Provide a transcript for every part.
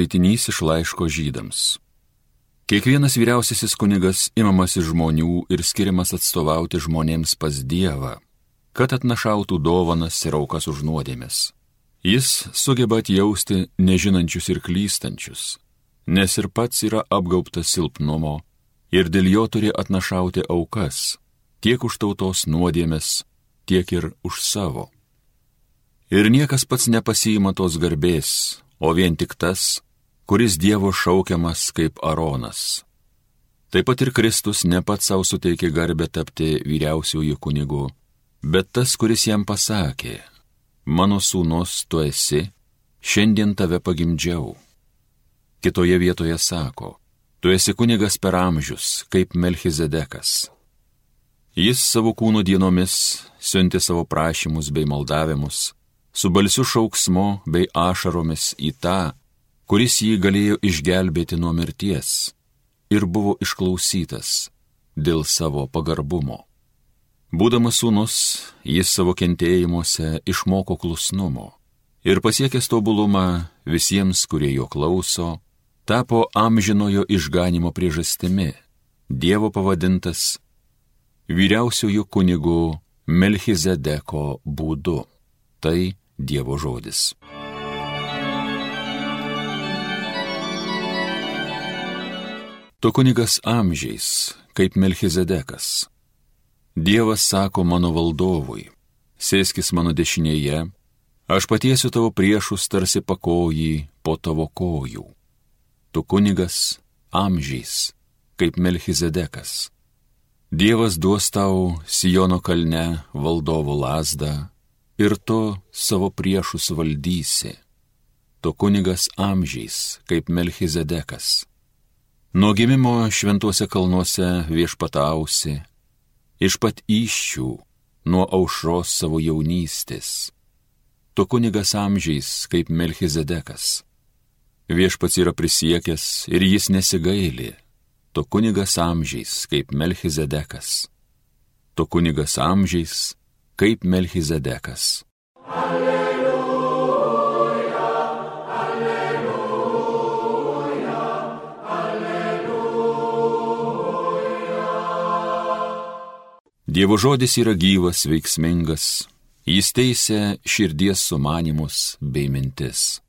Skaitinys iš laiško žydams. Kiekvienas vyriausiasis kunigas imamas iš žmonių ir skiriamas atstovauti žmonėms pas Dievą, kad atnašautų dovanas ir aukas už nuodėmės. Jis sugeba atjausti nežinančius ir klystančius, nes ir pats yra apgaubtas silpnumo ir dėl jo turi atnašauti aukas, tiek už tautos nuodėmės, tiek ir už savo. Ir niekas pats nepasijima tos garbės, o vien tik tas, kuris Dievo šaukiamas kaip Aronas. Taip pat ir Kristus ne pats savo suteikė garbę tapti vyriausiųjų kunigu, bet tas, kuris jam pasakė, mano sūnus tu esi, šiandien tave pagimdžiau. Kitoje vietoje sako, tu esi kunigas per amžius, kaip Melchizedekas. Jis savo kūno dienomis siunti savo prašymus bei maldavimus, su balsiu šauksmu bei ašaromis į tą, kuris jį galėjo išgelbėti nuo mirties ir buvo išklausytas dėl savo pagarbumo. Būdamas sūnus, jis savo kentėjimuose išmoko klusnumo ir pasiekęs tobulumą visiems, kurie jo klauso, tapo amžinojo išganimo priežastimi, Dievo pavadintas vyriausiųjų kunigų Melchizedeko būdu. Tai Dievo žodis. Tu kunigas amžiais, kaip Melchizedekas. Dievas sako mano valdovui, sėskis mano dešinėje, aš patiesiu tavo priešus tarsi pakojį po tavo kojų. Tu kunigas amžiais, kaip Melchizedekas. Dievas duos tau Sijono kalne valdovo lasdą ir tu savo priešus valdysi. Tu kunigas amžiais, kaip Melchizedekas. Nuo gimimo šventuose kalnuose viešpatausi, iš pat iššių, nuo aušros savo jaunystės. Tu kunigas amžiais, kaip Melchizedekas. Viešpats yra prisiekęs ir jis nesigaili. Tu kunigas amžiais, kaip Melchizedekas. Tu kunigas amžiais, kaip Melchizedekas. Alleluja, Dievo žodis yra gyvas, veiksmingas, jis teisė širdies sumanimus bei mintis.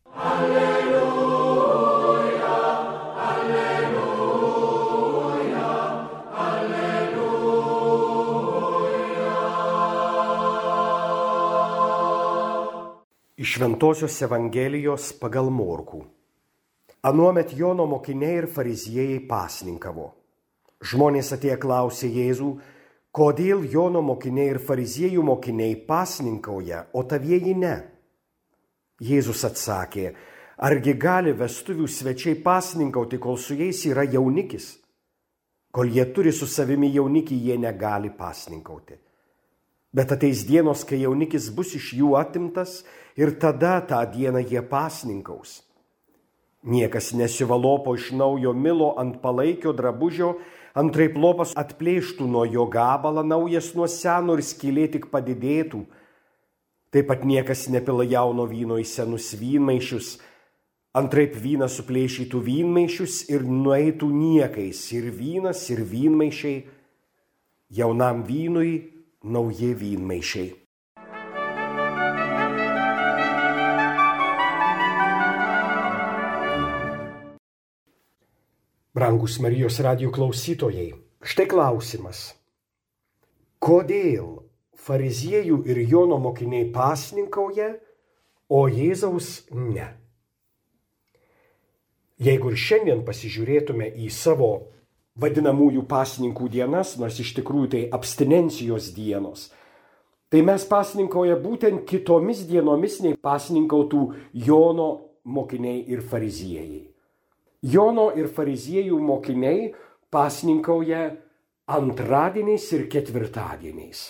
Iš Ventosios Evangelijos pagal Morkų. Anuomet Jono mokiniai ir fariziejai pasninkavo. Žmonės atėję klausė Jėzų, kodėl Jono mokiniai ir fariziejų mokiniai pasninkauja, o tavieji ne. Jėzus atsakė, argi gali vestuvių svečiai pasninkauti, kol su jais yra jaunikis? Kol jie turi su savimi jaunikį, jie negali pasninkauti. Bet ateis dienos, kai jaunikis bus iš jų atimtas ir tada tą dieną jie pasninkaus. Niekas nesivalopo iš naujo milo ant palaikio drabužio, antraip lopas atplėštų nuo jo gabalą naujas nuo seno ir skylė tik padidėtų. Taip pat niekas nepila jauno vyno į senus vynmaišius, antraip vyną suplėšytų vynmaišius ir nueitų niekais ir vynas, ir vynmaišiai jaunam vynui nauji vynmaišiai. Brangus Marijos radio klausytojai, štai klausimas. Kodėl fariziejų ir Jono mokiniai pasninkauja, o Jėzaus ne? Jeigu ir šiandien pasižiūrėtume į savo vadinamųjų pasninkų dienas, nors iš tikrųjų tai abstinencijos dienos. Tai mes pasninkauja būtent kitomis dienomis nei pasninkautų Jono mokiniai ir fariziejai. Jono ir fariziejų mokiniai pasninkauja antradieniais ir ketvirtadieniais.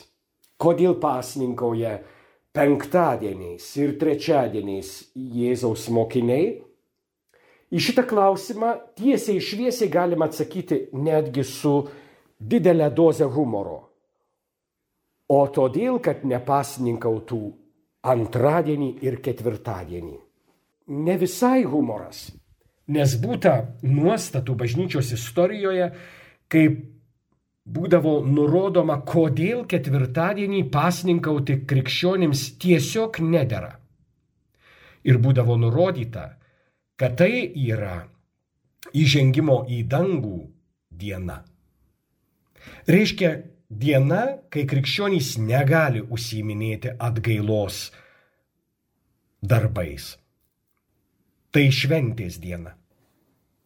Kodėl pasninkauja penktadieniais ir trečiadieniais Jėzaus mokiniai? Į šitą klausimą tiesiai šviesiai galima atsakyti netgi su didelė doze humoro. O todėl, kad nepasninkautų antradienį ir ketvirtadienį. Ne visai humoras. Nes būta nuostatų bažnyčios istorijoje, kaip būdavo nurodoma, kodėl ketvirtadienį pasninkauti krikščionims tiesiog nedėra. Ir būdavo nurodyta, kad tai yra įžengimo į dangų diena. Reiškia diena, kai krikščionys negali užsiminėti atgailos darbais. Tai šventės diena.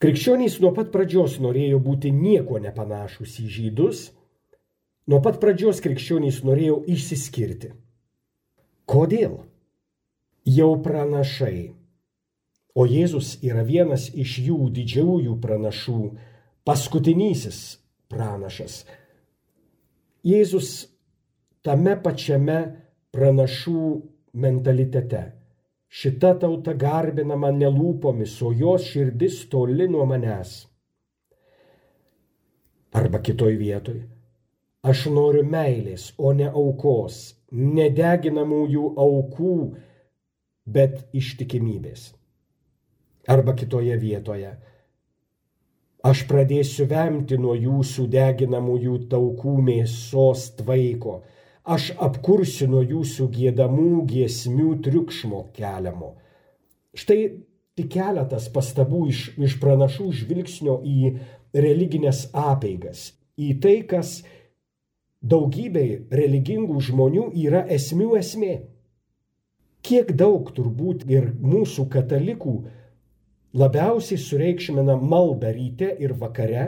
Krikščionys nuo pat pradžios norėjo būti nieko nepanašus į žydus, nuo pat pradžios krikščionys norėjo išsiskirti. Kodėl? Jau pranašai, o Jėzus yra vienas iš jų didžiųjų pranašų, paskutinysis pranašas. Jėzus tame pačiame pranašų mentalitete Šita tauta garbina mane lūpomis, o jos širdis toli nuo manęs. Arba kitoj vietoj. Aš noriu meilės, o ne aukos, nedeginamųjų aukų, bet ištikimybės. Arba kitoje vietoje. Aš pradėsiu vemti nuo jūsų deginamųjų taukų mėsos tvaiko aš apkursiu nuo jūsų gėdamų giesmių triukšmo keliamo. Štai tik keletas pastabų iš, iš pranašų žvilgsnio į religinės apeigas, į tai, kas daugybei religingų žmonių yra esmių esmė. Kiek daug turbūt ir mūsų katalikų labiausiai sureikšmina maldą ryte ir vakare,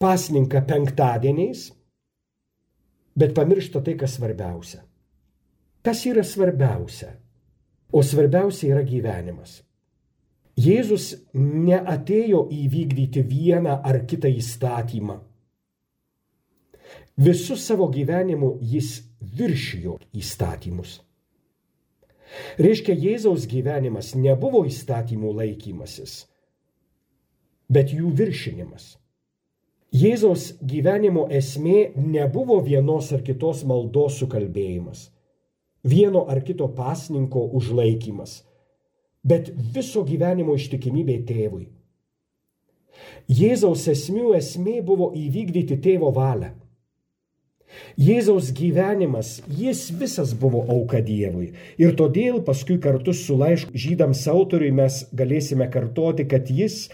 pasninką penktadieniais bet pamiršta tai, kas svarbiausia. Kas yra svarbiausia? O svarbiausia yra gyvenimas. Jėzus neatėjo įvykdyti vieną ar kitą įstatymą. Visų savo gyvenimu jis viršijo įstatymus. Reiškia, Jėzaus gyvenimas nebuvo įstatymų laikymasis, bet jų viršinimas. Jėzaus gyvenimo esmė nebuvo vienos ar kitos maldos sukalbėjimas, vieno ar kito pasninko užlaikymas, bet viso gyvenimo ištikimybė tėvui. Jėzaus esmių esmė buvo įvykdyti tėvo valią. Jėzaus gyvenimas, jis visas buvo auka Dievui. Ir todėl paskui kartu su laišku žydams autoriui mes galėsime kartoti, kad jis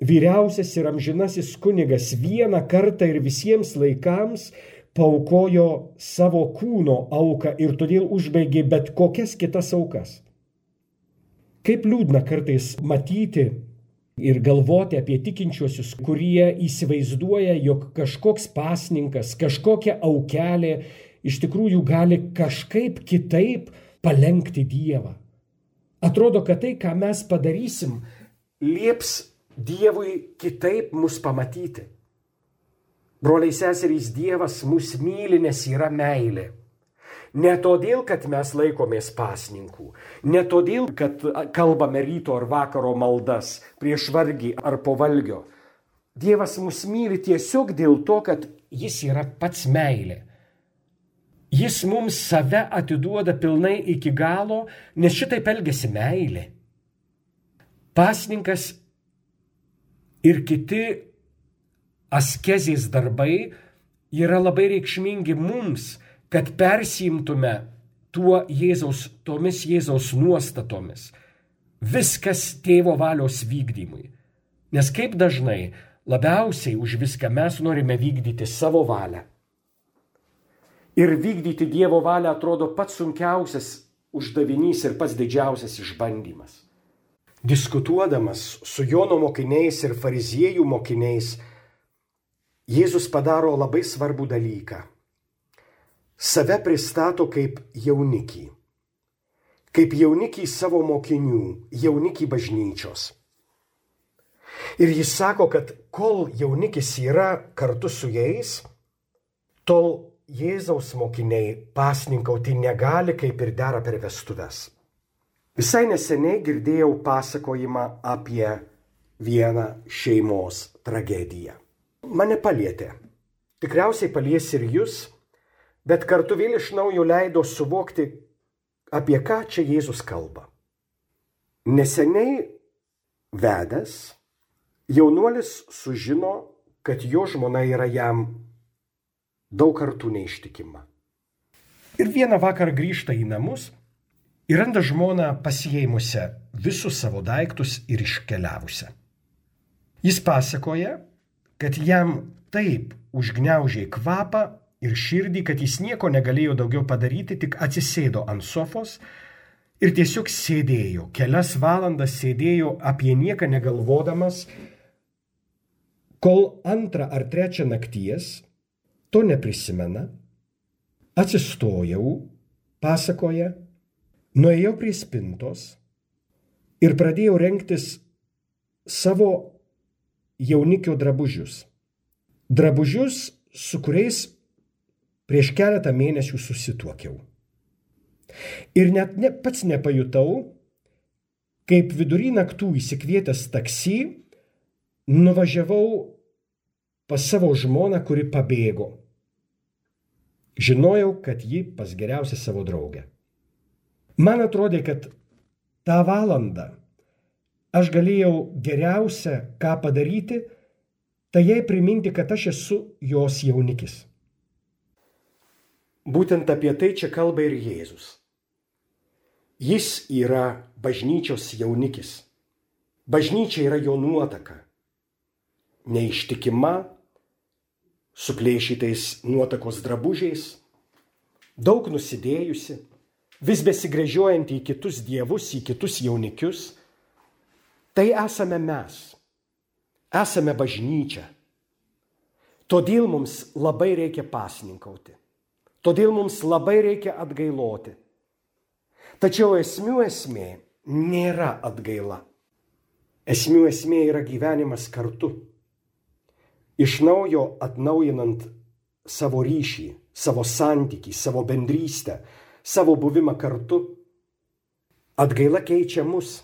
vyriausias ir amžinasis kunigas vieną kartą ir visiems laikams paukojo savo kūno auką ir todėl užbaigė bet kokias kitas aukas. Kaip liūdna kartais matyti ir galvoti apie tikinčiuosius, kurie įsivaizduoja, jog kažkoks pasninkas, kažkokia aukelė iš tikrųjų gali kažkaip kitaip palenkti Dievą. Atrodo, kad tai, ką mes padarysim, lieps Dievui kitaip mus pamatyti. Broliai seserys, Dievas mus myli, nes yra meilė. Ne todėl, kad mes laikomės pasninkų, ne todėl, kad kalbame ryto ar vakaro maldas prieš vargį ar po valgio. Dievas mus myli tiesiog dėl to, kad Jis yra pats meilė. Jis mums save atiduoda pilnai iki galo, nes šitaip elgesi meilė. Pasninkas ir kiti askezės darbai yra labai reikšmingi mums, kad persimtume tuo Jėzaus, tomis Jėzaus nuostatomis. Viskas tėvo valios vykdymui. Nes kaip dažnai labiausiai už viską mes norime vykdyti savo valią. Ir vykdyti Dievo valią atrodo pats sunkiausias uždavinys ir pats didžiausias išbandymas. Diskutuodamas su Jono mokiniais ir fariziejų mokiniais, Jėzus padaro labai svarbų dalyką. Save pristato kaip jaunikį. Kaip jaunikį savo mokinių, jaunikį bažnyčios. Ir jis sako, kad kol jaunikis yra kartu su jais, tol Jėzaus mokiniai pasninkauti negali kaip ir dera per vestuves. Visai neseniai girdėjau pasakojimą apie vieną šeimos tragediją. Mane palietė. Tikriausiai palies ir jūs, bet kartu vėl iš naujo leido suvokti, apie ką čia Jėzus kalba. Neseniai vedęs, jaunuolis sužino, kad jo žmona yra jam daug kartų neištikima. Ir vieną vakarą grįžta į namus ir randa žmoną pasijėmusią visus savo daiktus ir iškeliavusią. Jis pasakoja, kad jam taip užgneužiai kvapą ir širdį, kad jis nieko negalėjo daugiau padaryti, tik atsisėdo ant sofos ir tiesiog sėdėjo, kelias valandas sėdėjo apie nieką negalvodamas, kol antrą ar trečią nakties, to neprisimena, atsistojau, pasakoja, nuėjau prie spintos ir pradėjau renktis savo jaunikio drabužius. Drabužius, su kuriais prieš keletą mėnesių susituokiau. Ir net ne, pats nepajutau, kaip vidury naktų įsikvietęs taksi, nuvažiavau pas savo žmoną, kuri pabėgo. Žinojau, kad ji pas geriausią savo draugę. Man atrodė, kad tą valandą aš galėjau geriausia, ką padaryti, tai jai priminti, kad aš esu jos jaunikis. Būtent apie tai čia kalba ir Jėzus. Jis yra bažnyčios jaunikis. Bažnyčia yra jo nuotaka. Neištikima, suplėšytais nuotakos drabužiais, daug nusidėjusi, vis besigrėžiojanti į kitus dievus, į kitus jaunikius. Tai esame mes. Esame bažnyčia. Todėl mums labai reikia pasninkauti. Todėl mums labai reikia atgailoti. Tačiau esmių esmė nėra atgaila. Esmių esmė yra gyvenimas kartu. Iš naujo atnaujinant savo ryšį, savo santykį, savo bendrystę, savo buvimą kartu. Atgaila keičia mus.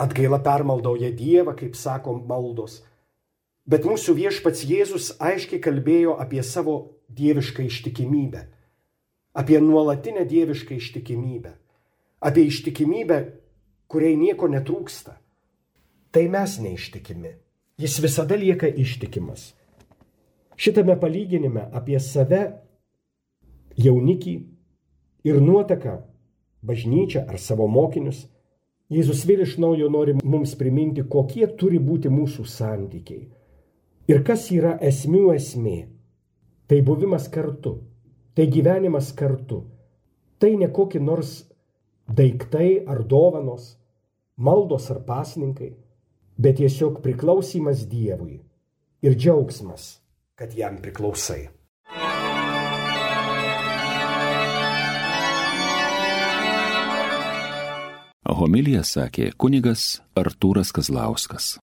Atgaila permaldauja Dievą, kaip sako maldos. Bet mūsų viešpats Jėzus aiškiai kalbėjo apie savo dievišką ištikimybę, apie nuolatinę dievišką ištikimybę, apie ištikimybę, kuriai nieko netrūksta. Tai mes neištikimi. Jis visada lieka ištikimas. Šitame palyginime apie save, jaunikį ir nuotaką, bažnyčią ar savo mokinius, Jėzus vėl iš naujo nori mums priminti, kokie turi būti mūsų santykiai. Ir kas yra esmių esmė Tai buvimas kartu, tai gyvenimas kartu. Tai ne kokie nors daiktai ar dovanos, maldos ar pasninkai, bet tiesiog priklausimas Dievui ir džiaugsmas, kad jam priklausai. Homilija sakė kunigas Artūras Kazlauskas.